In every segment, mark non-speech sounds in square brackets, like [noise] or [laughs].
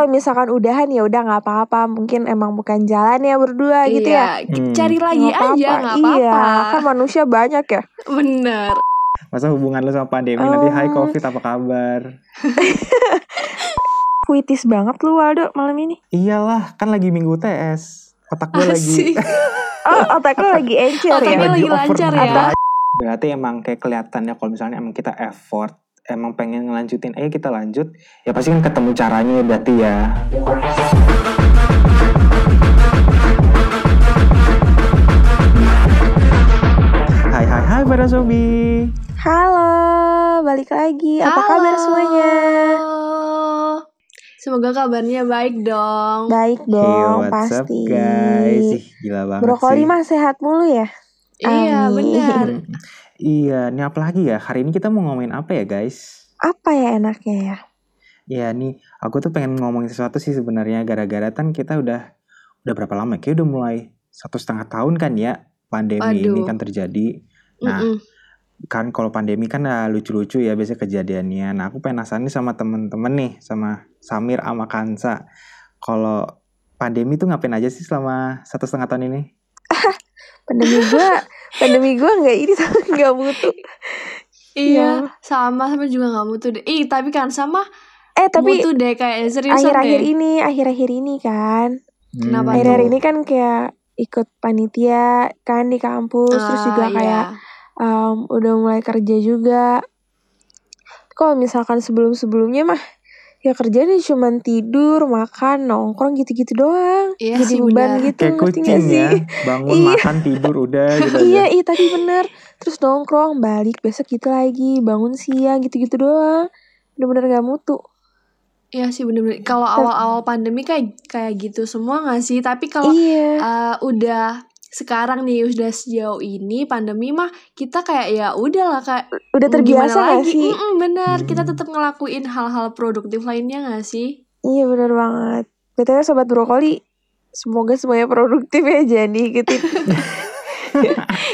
kalau misalkan udahan ya udah nggak apa-apa mungkin emang bukan jalan ya berdua gitu ya Iya, Hmm. cari lagi Nggak aja apa-apa. nggak iya apa-apa. kan manusia banyak ya Bener. Masa hubungan lu sama pandemi nanti Oh. Hai Covid apa kabar? [laughs] puitis banget lu Waldo malam ini Iyalah, kan lagi minggu TS. Otak gue lagi [laughs] oh otak lu lagi encer Otaknya ya lagi lancar ya. Berarti emang kayak kelihatannya kalau misalnya emang kita effort, emang pengen ngelanjutin, eh kita lanjut, ya pasti kan ketemu caranya ya berarti ya. Hai hai hai para sobi. halo balik lagi apa kabar semuanya Semoga kabarnya baik dong. baik Hey, dong what's up pasti guys? Ih, gila banget brokoli sih. mah sehat mulu ya Iya Amin. benar. [laughs] Iya, ini apa lagi ya? Hari ini kita mau ngomongin apa ya guys? apa ya enaknya ya Ya nih, aku tuh pengen ngomongin sesuatu sih sebenarnya gara-gara kan kita udah udah berapa lama? Kayak udah mulai satu setengah tahun kan ya pandemi ini Waduh. kan terjadi. Nah, Mm-mm. kan kalau pandemi kan ah, lucu-lucu ya biasanya kejadiannya. Nah, aku penasaran nih sama temen-temen nih, sama Samir sama Kansa. Kalau pandemi tuh ngapain aja sih selama satu setengah tahun ini? [laughs] pandemi gua pandemi gua nggak ini [laughs] nggak butuh Iya, sama sama juga nggak mutu deh. Ih, tapi kan sama eh tapi mutu deh kayaknya seriusan akhir-akhir deh. ini akhir-akhir ini kan Kenapa Hmm. akhir-akhir ini kan kayak ikut panitia kan di kampus terus Ah, juga iya. kayak um, udah mulai kerja juga kalau misalkan sebelum-sebelumnya mah ya kerjanya cuman tidur makan nongkrong gitu-gitu doang Iya jadi sih, beban benar. gitu Kayak ngerti kucing gak sih ya, bangun Iya. makan tidur udah [laughs] gitu iya aja. iya tadi bener terus nongkrong balik besok gitu lagi bangun siang gitu-gitu doang bener-bener gak mutu Iya sih bener-bener. Kalau awal-awal pandemi kayak kayak gitu semua nggak sih? Tapi kalau iya eh, udah sekarang nih udah sejauh ini pandemi mah kita kayak ya udahlah kayak udah terbiasa gak lagi. sih Mm-mm, bener, kita Hmm. tetap ngelakuin hal-hal produktif lainnya nggak sih? Iya bener banget. BTW sobat brokoli, semoga semuanya produktif ya jangan [laughs] [laughs] diikutin.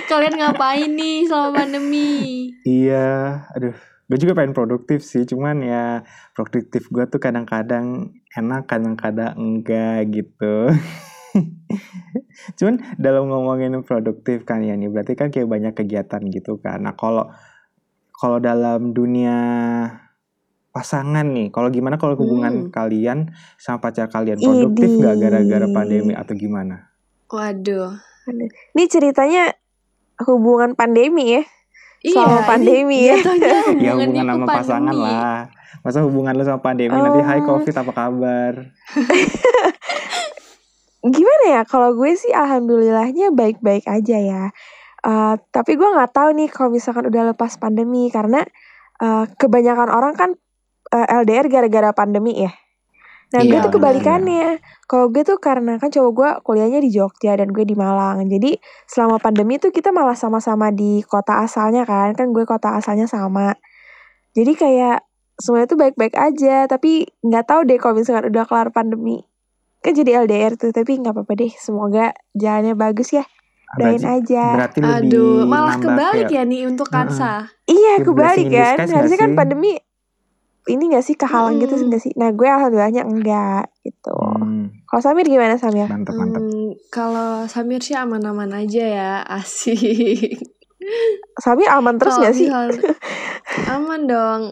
Kalian ngapain nih selama pandemi? Iya, aduh, gue juga pengen produktif sih, cuman ya produktif gue tuh kadang-kadang enak, kadang-kadang enggak gitu. [laughs] [laughs] cuman dalam ngomongin produktif kan ya nih, berarti kan kayak banyak kegiatan gitu kan. Nah kalau kalau dalam dunia pasangan nih, kalau gimana kalau hubungan Hmm. kalian sama pacar kalian produktif Idih. nggak gara-gara pandemi atau gimana? Waduh. Ini ceritanya hubungan pandemi ya. Selama ini pandemi ya. jatuhnya [laughs] Ya hubungan sama pasangan pandemi. lah. Masa hubungan lu sama pandemi nanti hai Oh. covid apa kabar? [laughs] Gimana ya? Kalau gue sih alhamdulillahnya baik-baik aja ya. Eh, tapi gue nggak tahu nih kalau misalkan udah lepas pandemi karena eh, kebanyakan orang kan eh, LDR gara-gara pandemi ya. Nah gue Iya, tuh benar. kebalikannya. Kalau gue tuh karena kan cowok gue kuliahnya di Jogja dan gue di Malang. Jadi selama pandemi tuh kita malah sama-sama di kota asalnya kan. Kan gue kota asalnya sama. Jadi kayak semuanya tuh baik-baik aja. Tapi nggak tahu deh kalau misalkan udah kelar pandemi. Kan jadi LDR tuh. Tapi nggak apa-apa deh. Semoga jalannya bagus ya. Doain aja. berarti lebih Aduh, malah kebalik kayak- ya nih untuk Kansa. Iya Ya, kebalik kan. Harusnya kan pandemi ini gak sih kehalang gitu Mm-mm. nggak sih? Nah gue alhamdulillahnya enggak gitu. Hmm, Kalau Samir gimana Samir? mantep mantep. Hmm, kalau Samir sih aman-aman aja ya, [laughs] asik. Samir aman terus Kalau gak sih? [laughs] aman dong.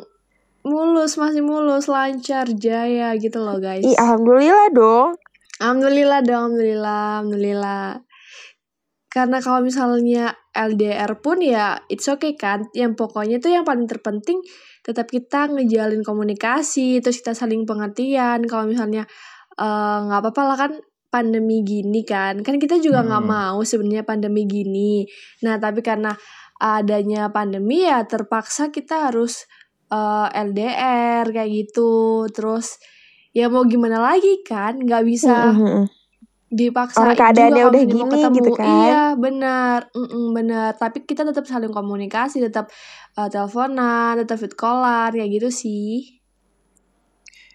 Mulus, masih mulus, lancar, jaya gitu loh guys. Ih alhamdulillah dong. Alhamdulillah dong, alhamdulillah, alhamdulillah. Karena kalau misalnya LDR pun ya it's okay kan. Yang pokoknya tuh yang paling terpenting tetap kita ngejalin komunikasi, terus kita saling pengertian. Kalau misalnya eh, nggak apa-apa lah kan pandemi gini kan. Kan kita juga nggak Hmm. mau sebenarnya pandemi gini. Nah, tapi karena adanya pandemi ya terpaksa kita harus eh, LDR kayak gitu. Terus ya mau gimana lagi kan? Nggak bisa Mm, mm, mm. dipaksa Orang keadaannya udah gini gitu kan. iya benar benar tapi kita tetap saling komunikasi tetap uh, teleponan tetap fit callan kayak gitu sih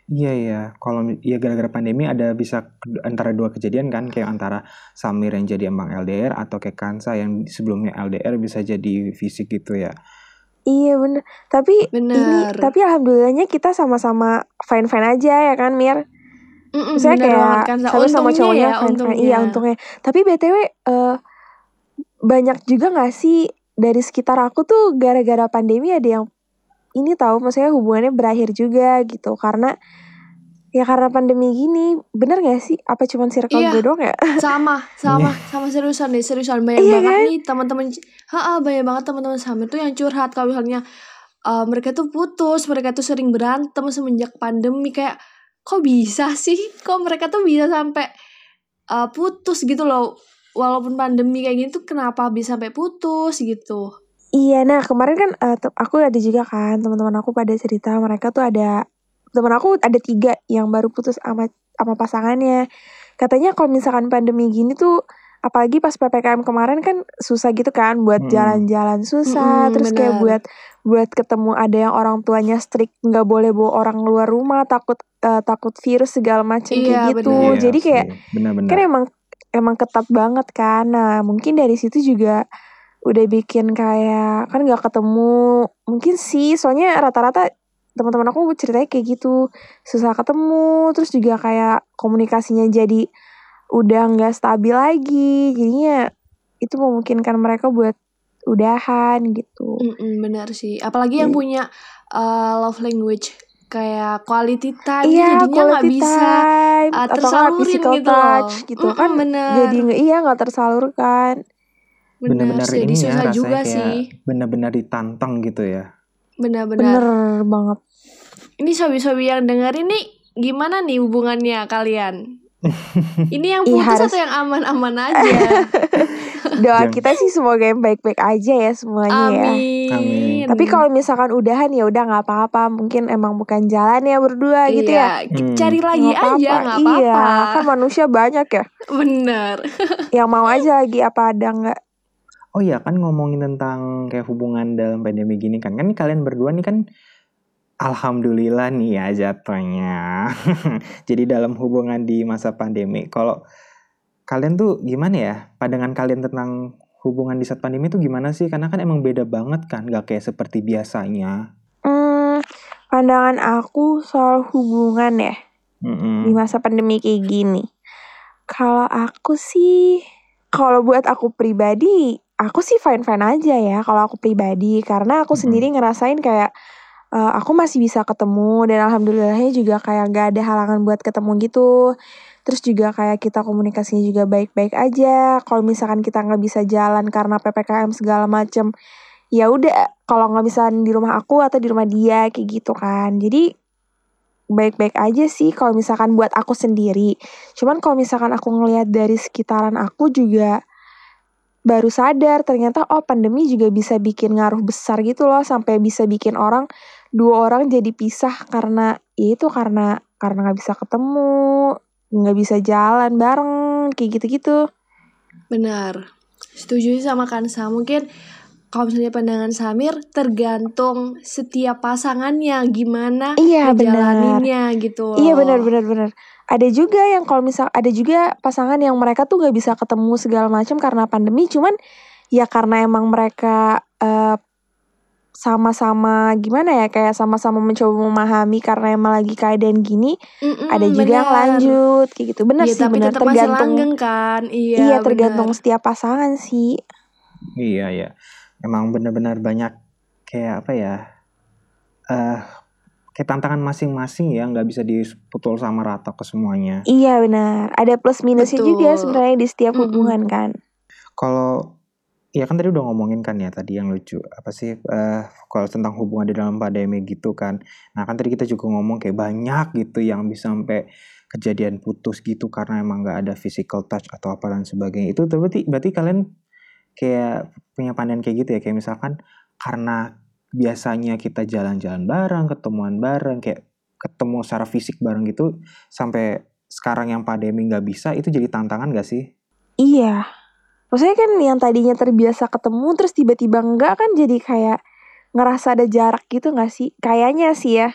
Iya iya, kalau ya gara-gara pandemi ada bisa antara dua kejadian kan, kayak antara Samir yang jadi emang LDR atau kayak Kansa yang sebelumnya LDR bisa jadi fisik gitu ya. Iya bener. Tapi ini benar tapi alhamdulillahnya kita sama-sama fine-fine aja ya kan Mir. Bener kayak kan. Sa. sama sama cowoknya ya, fine fine. untungnya. Iya untungnya. Tapi btw eh banyak juga gak sih dari sekitar aku tuh gara-gara pandemi ada yang ini tahu maksudnya hubungannya berakhir juga gitu karena ya karena pandemi gini bener gak sih? Apa cuman circle Iya. gue doang ya? Sama [laughs] sama sama seriusan deh seriusan. Banyak Iya banget kan? nih teman-teman ha banyak banget teman-teman sama tuh yang curhat kalau misalnya uh, mereka tuh putus mereka tuh sering berantem semenjak pandemi. Kayak kok bisa sih? Kok mereka tuh bisa sampai uh, putus gitu loh? Walaupun pandemi kayak gini tuh kenapa bisa sampai putus gitu? Iya, nah kemarin kan te- aku ada juga kan teman-teman aku pada cerita mereka tuh ada teman aku ada tiga yang baru putus sama sama pasangannya. Katanya kalau misalkan pandemi gini tuh apalagi pas ppkm kemarin kan susah gitu kan buat Hmm. jalan-jalan susah, Mm-mm, terus kayak benar. buat buat ketemu ada yang orang tuanya strict nggak boleh bawa orang luar rumah takut eh, takut virus segala macam Iya, kayak gitu. benar. Iya Jadi kayak benar-benar. kan emang emang ketat banget kan nah mungkin dari situ juga udah bikin kayak kan nggak ketemu mungkin sih soalnya rata-rata teman-teman aku ceritanya kayak gitu. Susah ketemu terus juga kayak komunikasinya jadi udah nggak stabil lagi. Jadinya itu memungkinkan mereka buat udahan gitu. Mm-mm, benar sih. Apalagi yang punya uh, love language kayak quality time iya jadinya nggak bisa time uh, atau tersalurin physical gitu loh. touch gitu kan. Mm-mm, bener. jadi nggak iya nggak tersalurkan bener, benar-benar jadi ini ya susah rasanya juga kayak sih. benar-benar ditantang gitu ya. benar-benar. Bener banget ini sobi-sobi yang denger ini gimana nih hubungannya kalian [laughs] ini yang putus harus- atau yang aman-aman aja [laughs] doa Yang- kita sih semoga yang baik-baik aja ya semuanya ya amin Amin. Tapi kalau misalkan udahan ya udah nggak apa-apa, mungkin emang bukan jalan ya berdua gitu ya. Iya, Hmm. cari lagi Nggak aja apa-apa. nggak Iya, apa-apa kan manusia banyak ya. [laughs] bener Yang mau aja lagi apa ada nggak? Oh iya kan ngomongin tentang kayak hubungan dalam pandemi gini kan. Kan nih kalian berdua nih kan alhamdulillah nih ya jatuhnya. [laughs] Jadi dalam hubungan di masa pandemi. Kalau kalian tuh gimana ya? Pandangan kalian tentang hubungan di saat pandemi itu gimana sih? Karena kan emang beda banget kan, gak kayak seperti biasanya. Hmm, pandangan aku soal hubungan ya Mm-mm. di masa pandemi kayak gini. Kalau aku sih, kalau buat aku pribadi, aku sih fine-fine aja ya. Kalau aku pribadi, karena aku Mm-mm. sendiri ngerasain kayak eh, aku masih bisa ketemu dan alhamdulillahnya juga kayak gak ada halangan buat ketemu gitu. Terus juga kayak kita komunikasinya juga baik-baik aja. Kalau misalkan kita nggak bisa jalan karena ppkm segala macem, ya udah. Kalau nggak bisa di rumah aku atau di rumah dia kayak gitu kan. Jadi baik-baik aja sih kalau misalkan buat aku sendiri. Cuman kalau misalkan aku ngelihat dari sekitaran aku juga baru sadar ternyata oh pandemi juga bisa bikin ngaruh besar gitu loh sampai bisa bikin orang dua orang jadi pisah karena ya itu karena karena nggak bisa ketemu nggak bisa jalan bareng kayak gitu-gitu Benar. Setuju sama Kansa. Mungkin kalau misalnya pandangan Samir tergantung setiap pasangannya gimana iya benar ngejalaninnya gitu. iya loh. benar benar benar ada juga yang kalau misal ada juga pasangan yang mereka tuh nggak bisa ketemu segala macam karena pandemi cuman ya karena emang mereka eh, sama-sama gimana ya kayak sama-sama mencoba memahami karena emang lagi keadaan gini Mm-mm, ada juga yang benar. lanjut kayak gitu benar Iya, sih tapi benar masih tergantung langgeng kan. Iya, iya tergantung setiap pasangan sih Iya ya. Emang benar-benar banyak kayak apa ya? eh kayak tantangan masing-masing ya, nggak bisa dipukul sama rata ke semuanya. iya benar ada plus minusnya juga Betul. sebenarnya di setiap Mm-mm. hubungan kan Kalau ya kan tadi udah ngomongin kan ya tadi yang lucu apa sih eh kalau tentang hubungan di dalam pandemi gitu kan. Nah kan tadi kita juga ngomong kayak banyak gitu yang bisa sampai kejadian putus gitu karena emang nggak ada physical touch atau apa dan sebagainya. Itu berarti berarti kalian kayak punya pandangan kayak gitu ya kayak misalkan karena biasanya kita jalan-jalan bareng, ketemuan bareng, kayak ketemu secara fisik bareng gitu sampai sekarang yang pandemi nggak bisa itu jadi tantangan gak sih? Iya. Maksudnya kan yang tadinya terbiasa ketemu terus tiba-tiba enggak kan jadi kayak ngerasa ada jarak gitu gak sih? Kayaknya sih ya.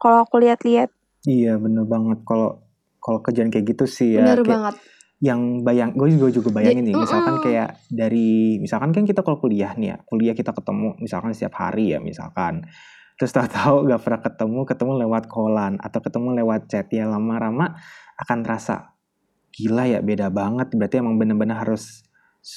Kalau aku lihat-lihat. Iya bener banget kalau kalau kejadian kayak gitu sih ya Bener kayak banget. yang bayang gue juga juga bayangin nih misalkan kayak dari misalkan kan kita kalau kuliah nih ya kuliah kita ketemu misalkan setiap hari ya misalkan terus tahu-tahu gak pernah ketemu ketemu lewat kolan atau ketemu lewat chat ya lama-lama akan terasa gila ya beda banget berarti emang bener-bener harus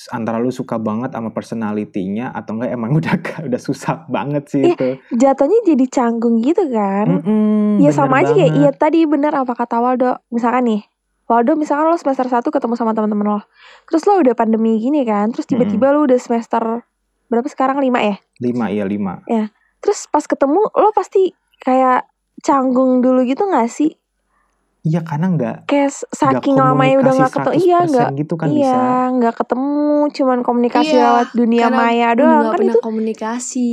antara lu suka banget sama personalitinya atau enggak emang [laughs] udah udah susah banget sih Iya, itu Jatuhnya jadi canggung gitu kan. Mm-mm, Ya sama aja kayak banget. iya tadi bener apa kata Waldo. Misalkan nih, Waldo misalkan lo semester 1 ketemu sama teman-teman lo. Terus lo udah pandemi gini kan, terus tiba-tiba lo udah semester berapa sekarang 5 ya? lima iya lima Terus pas ketemu lo pasti kayak canggung dulu gitu gak sih? Iya karena nggak Kayak nggak saking lamanya udah komunikasi gak ketemu. Iya 100% nggak gitu kan iya bisa nggak ketemu, cuman komunikasi Iya, lewat dunia maya doang nggak kan itu komunikasi.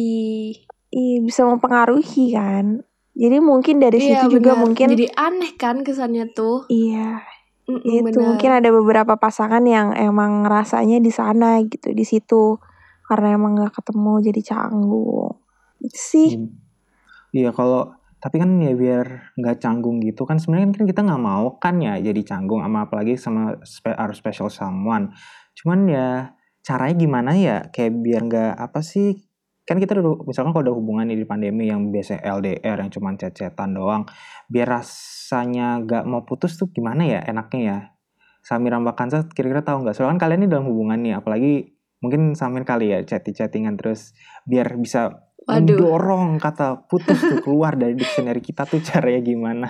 iya, bisa mempengaruhi kan. Jadi mungkin dari Iya situ juga benar. mungkin Jadi aneh kan kesannya tuh. iya Mm-mm, itu benar. mungkin ada beberapa pasangan yang emang rasanya di sana gitu di situ karena emang nggak ketemu jadi canggung itu sih Hmm. Iya kalau tapi kan ya biar nggak canggung gitu kan sebenarnya kan kita nggak mau kan ya jadi canggung sama apalagi sama spe, harus special someone. Cuman ya caranya gimana ya? Kayak biar nggak apa sih? Kan kita udah misalkan kalau ada hubungan di pandemi yang biasa LDR yang cuman cecetan doang biar rasanya nggak mau putus tuh gimana ya enaknya ya? Samir sama Kansa kira-kira tahu nggak? Soalnya kan kalian ini dalam hubungan nih apalagi mungkin Samir kali ya chatting-chattingan terus biar bisa Waduh. mendorong kata putus tuh keluar dari dictionary kita tuh caranya gimana?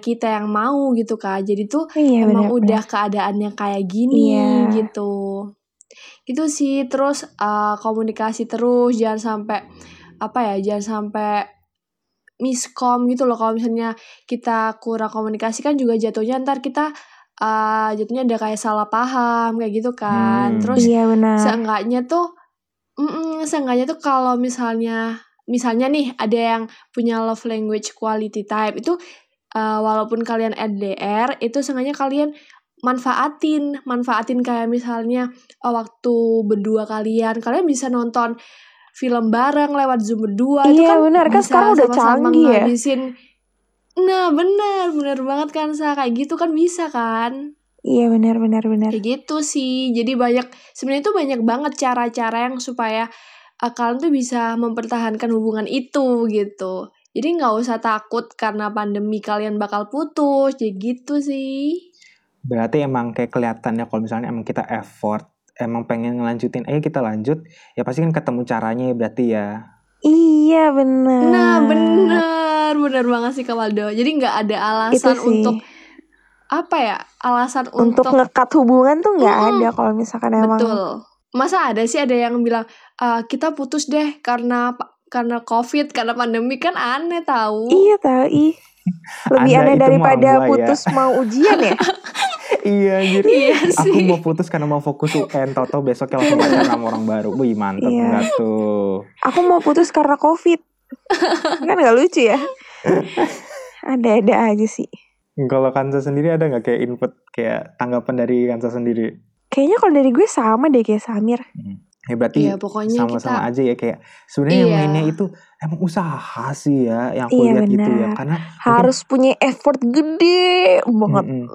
kita yang mau gitu kak. Jadi tuh iya emang benar udah keadaannya kayak gini Iya. gitu. Gitu sih. Terus uh, komunikasi terus jangan sampai apa ya? Jangan sampai miskom gitu loh kalau misalnya kita kurang komunikasi kan juga jatuhnya ntar kita uh, jatuhnya ada kayak salah paham kayak gitu kan. Hmm. Terus iya benar seenggaknya tuh mm seenggaknya tuh kalau misalnya misalnya nih ada yang punya love language quality type itu uh, walaupun kalian LDR itu seenggaknya kalian manfaatin manfaatin kayak misalnya uh, waktu berdua kalian kalian bisa nonton film bareng lewat zoom berdua itu Iya, kan benar. Kan sekarang udah canggih ya. ngabisin nah benar benar banget kan sa kayak gitu kan bisa kan iya benar benar benar Kayak gitu sih. Jadi banyak sebenarnya itu banyak banget cara-cara yang supaya uh, kalian tuh bisa mempertahankan hubungan itu gitu. Jadi nggak usah takut karena pandemi kalian bakal putus. Jadi gitu sih. Berarti emang kayak kelihatannya kalau misalnya emang kita effort, emang pengen ngelanjutin, ayo kita lanjut, ya pasti kan ketemu caranya ya berarti ya. iya benar Nah bener bener banget sih Kak Waldo. Jadi nggak ada alasan sih untuk apa ya? Alasan untuk, untuk, ngekat hubungan tuh nggak Mm-mm. ada kalau misalkan emang betul. Masa ada sih ada yang bilang "Ah, kita putus deh karena karena covid karena pandemi kan aneh tahu. iya tahu ih lebih aneh daripada ya. putus mau ujian ya [laughs] iya anjir. Iya Aku mau putus karena mau fokus UN, tau-tau besoknya langsung [laughs] pacaran sama orang baru. Wih mantep Iya. enggak tuh. aku mau putus karena covid [laughs] kan nggak lucu ya ada-ada aja sih Kalau Kansa sendiri ada nggak kayak input, kayak tanggapan dari Kansa sendiri? kayaknya kalau dari gue sama deh kayak Samir Ya berarti Iya, pokoknya sama-sama kita aja ya kayak sebenarnya yang Iya. mainnya itu emang usaha sih ya yang aku Iya, lihat gitu ya karena harus punya effort gede banget Mm-mm.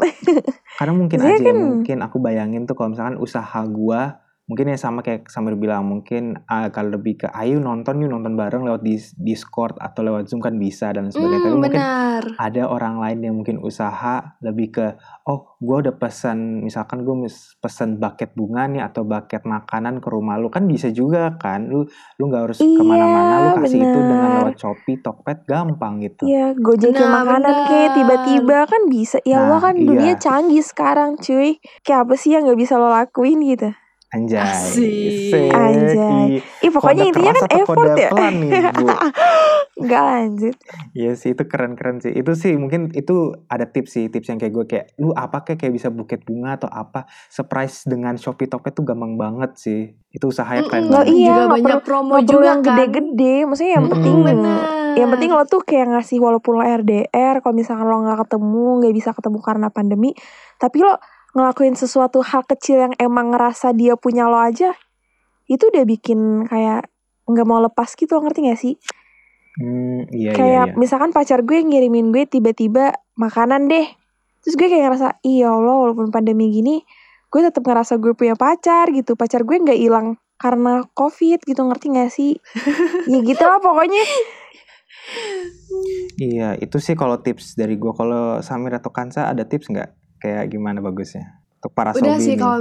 karena mungkin Maksudnya [laughs] aja ya, kan- mungkin aku bayangin tuh kalau misalkan usaha gua mungkin ya sama kayak Samir bilang mungkin ah, kalau lebih ke ayo nonton yuk nonton bareng lewat dis- Discord atau lewat Zoom kan bisa dan sebagainya tapi Hmm, mungkin benar. ada orang lain yang mungkin usaha lebih ke oh gue udah pesan misalkan gue pesan bucket bunga nih atau bucket makanan ke rumah lu kan bisa juga kan lu lu nggak harus Iya, ke mana-mana lu kasih itu dengan benar. lewat Shopee Tokped gampang gitu Iya, gojekin Nah, makanan kayak benar. tiba-tiba kan bisa. Ya Allah Nah, kan dunia iya. canggih sekarang, cuy. Kayak apa sih yang nggak bisa lo lakuin gitu? Anjay Asik. Sek. Anjay. Ih, pokoknya intinya kan effort ya. pelan nih bu [laughs] Enggak lanjut. Iya sih itu keren-keren sih. Itu sih mungkin itu ada tips sih, tips yang kayak gue kayak lu apa kayak kayak bisa buket bunga atau apa surprise dengan Shopee Tokped tuh gampang banget sih. Itu usahanya keren banget. iya, juga nggak banyak perlu- promo juga yang kan. gede-gede. Maksudnya yang Mm-mm. penting Benar. yang penting lo tuh kayak ngasih walaupun lo RDR, kalau misalkan lo nggak ketemu, nggak bisa ketemu karena pandemi, tapi lo ngelakuin sesuatu hal kecil yang emang ngerasa dia punya lo aja, itu udah bikin kayak nggak mau lepas gitu, lo ngerti gak sih? Hmm, iya iya Kayak iya. misalkan pacar gue ngirimin gue tiba-tiba makanan deh. Terus gue kayak ngerasa, iya Allah walaupun pandemi gini, gue tetap ngerasa gue punya pacar gitu. Pacar gue nggak hilang karena covid gitu, ngerti gak sih? [laughs] ya gitu lah pokoknya. Iya, itu sih kalau tips dari gua. Kalau Samir atau Kansa ada tips nggak? Kayak gimana bagusnya? Untuk para Udah sobi sih kalau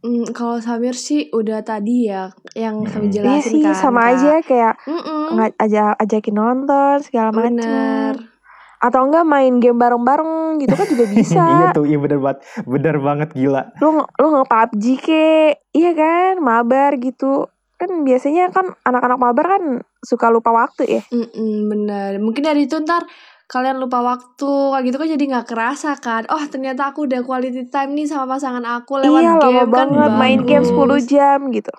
mm, kalau Samir sih udah tadi ya yang kami. Iya jelasin sih, kan. sama Kak. aja kayak Mm-mm. nggak aja ajakin nonton segala Bener. macem. Atau enggak main game bareng-bareng gitu kan juga [laughs] bisa. iya tuh, iya bener banget, bener banget gila. lu lu nge PUBG ke iya kan mabar gitu kan biasanya kan anak-anak mabar kan suka lupa waktu ya Mm-mm, bener. Mungkin dari itu ntar kalian lupa waktu kayak gitu kan jadi nggak kerasa kan. Oh ternyata aku udah quality time nih sama pasangan aku lewat iya lama game kan banget main game bagus. 10 jam gitu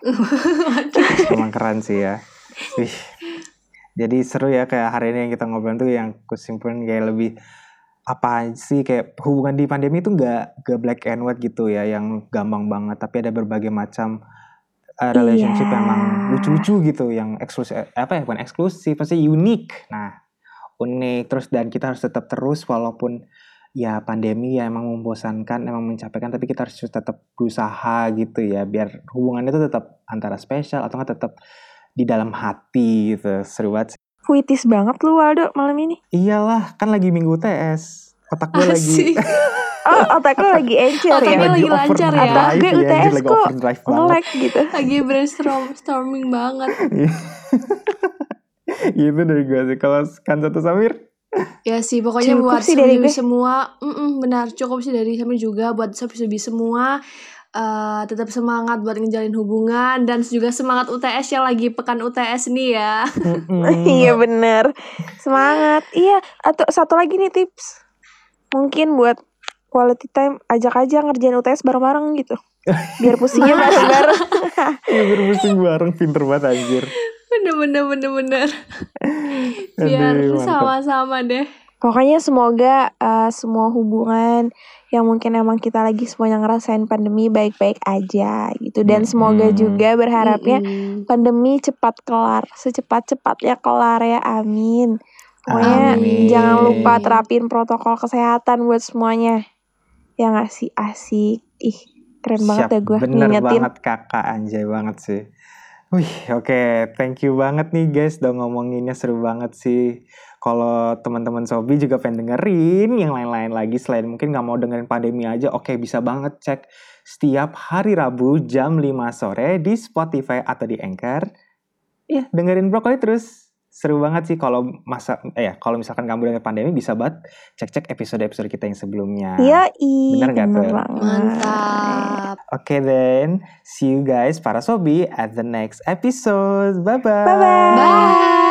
[laughs] Emang keren sih ya. Wih. Jadi seru ya kayak hari ini yang kita ngobrol tuh yang kusimpulin kayak lebih apa sih kayak hubungan di pandemi itu nggak nggak black and white gitu ya yang gampang banget tapi ada berbagai macam uh, relationship Iya. yang emang lucu-lucu gitu yang eksklusif apa ya bukan eksklusif pasti unik nah unik. Terus dan kita harus tetap terus walaupun ya pandemi ya emang membosankan emang mencapaikan tapi kita harus tetap berusaha gitu ya biar hubungannya itu tetap antara spesial atau nggak tetap di dalam hati gitu. Seru banget sih. puitis banget lu Waldo malam ini. Iyalah kan lagi minggu TS otak gue lagi [laughs] oh otak lu lagi encer ya? Otaknya lagi lancar ya. Atau gue overdrive UTS kok nge-lag gitu. Lagi brainstorming banget. [laughs] [laughs] gitu dari gue sih. Kalau kan satu Samir? Ya sih, pokoknya Cukup buat sih dari sobi gue. semua, mm-mm, benar cukup sih dari Samir juga buat sobi-sobi semua. eh, tetap semangat buat ngejalin hubungan dan juga semangat UTS yang lagi pekan UTS nih ya. [laughs] iya bener semangat. Iya atau satu lagi nih tips. Mungkin buat quality time ajak aja ngerjain UTS bareng-bareng gitu. Biar pusingnya [laughs] bareng-bareng. Iya biar pusing bareng. Pinter banget anjir Bener bener bener bener. [laughs] Biar sama-sama deh. Pokoknya semoga uh, semua hubungan yang mungkin emang kita lagi semuanya ngerasain pandemi baik-baik aja gitu. Dan semoga juga berharapnya Mm-mm. pandemi cepat kelar, secepat-cepatnya kelar ya, amin. Pokoknya Amin. jangan lupa terapin protokol kesehatan buat semuanya. Ya nggak sih, asik. Ih, keren banget Siap, ya gue bener ngingetin. banget kakak anjay banget sih Wih oke. Thank you banget nih guys udah ngomonginnya. Seru banget sih. Kalau teman-teman Sobi juga pengen dengerin yang lain-lain lagi selain mungkin nggak mau dengerin pandemi aja oke bisa banget cek setiap hari Rabu jam 5 sore di Spotify atau di Anchor. Ya dengerin brokoli terus seru banget sih kalau masa eh ya kalau misalkan kamu dengerin pandemi bisa banget cek-cek episode-episode kita yang sebelumnya Iya, ih, Bener nggak tuh? Mantap. Okay then, see you guys para sobi at the next episode. Bye bye. Bye-bye. Bye.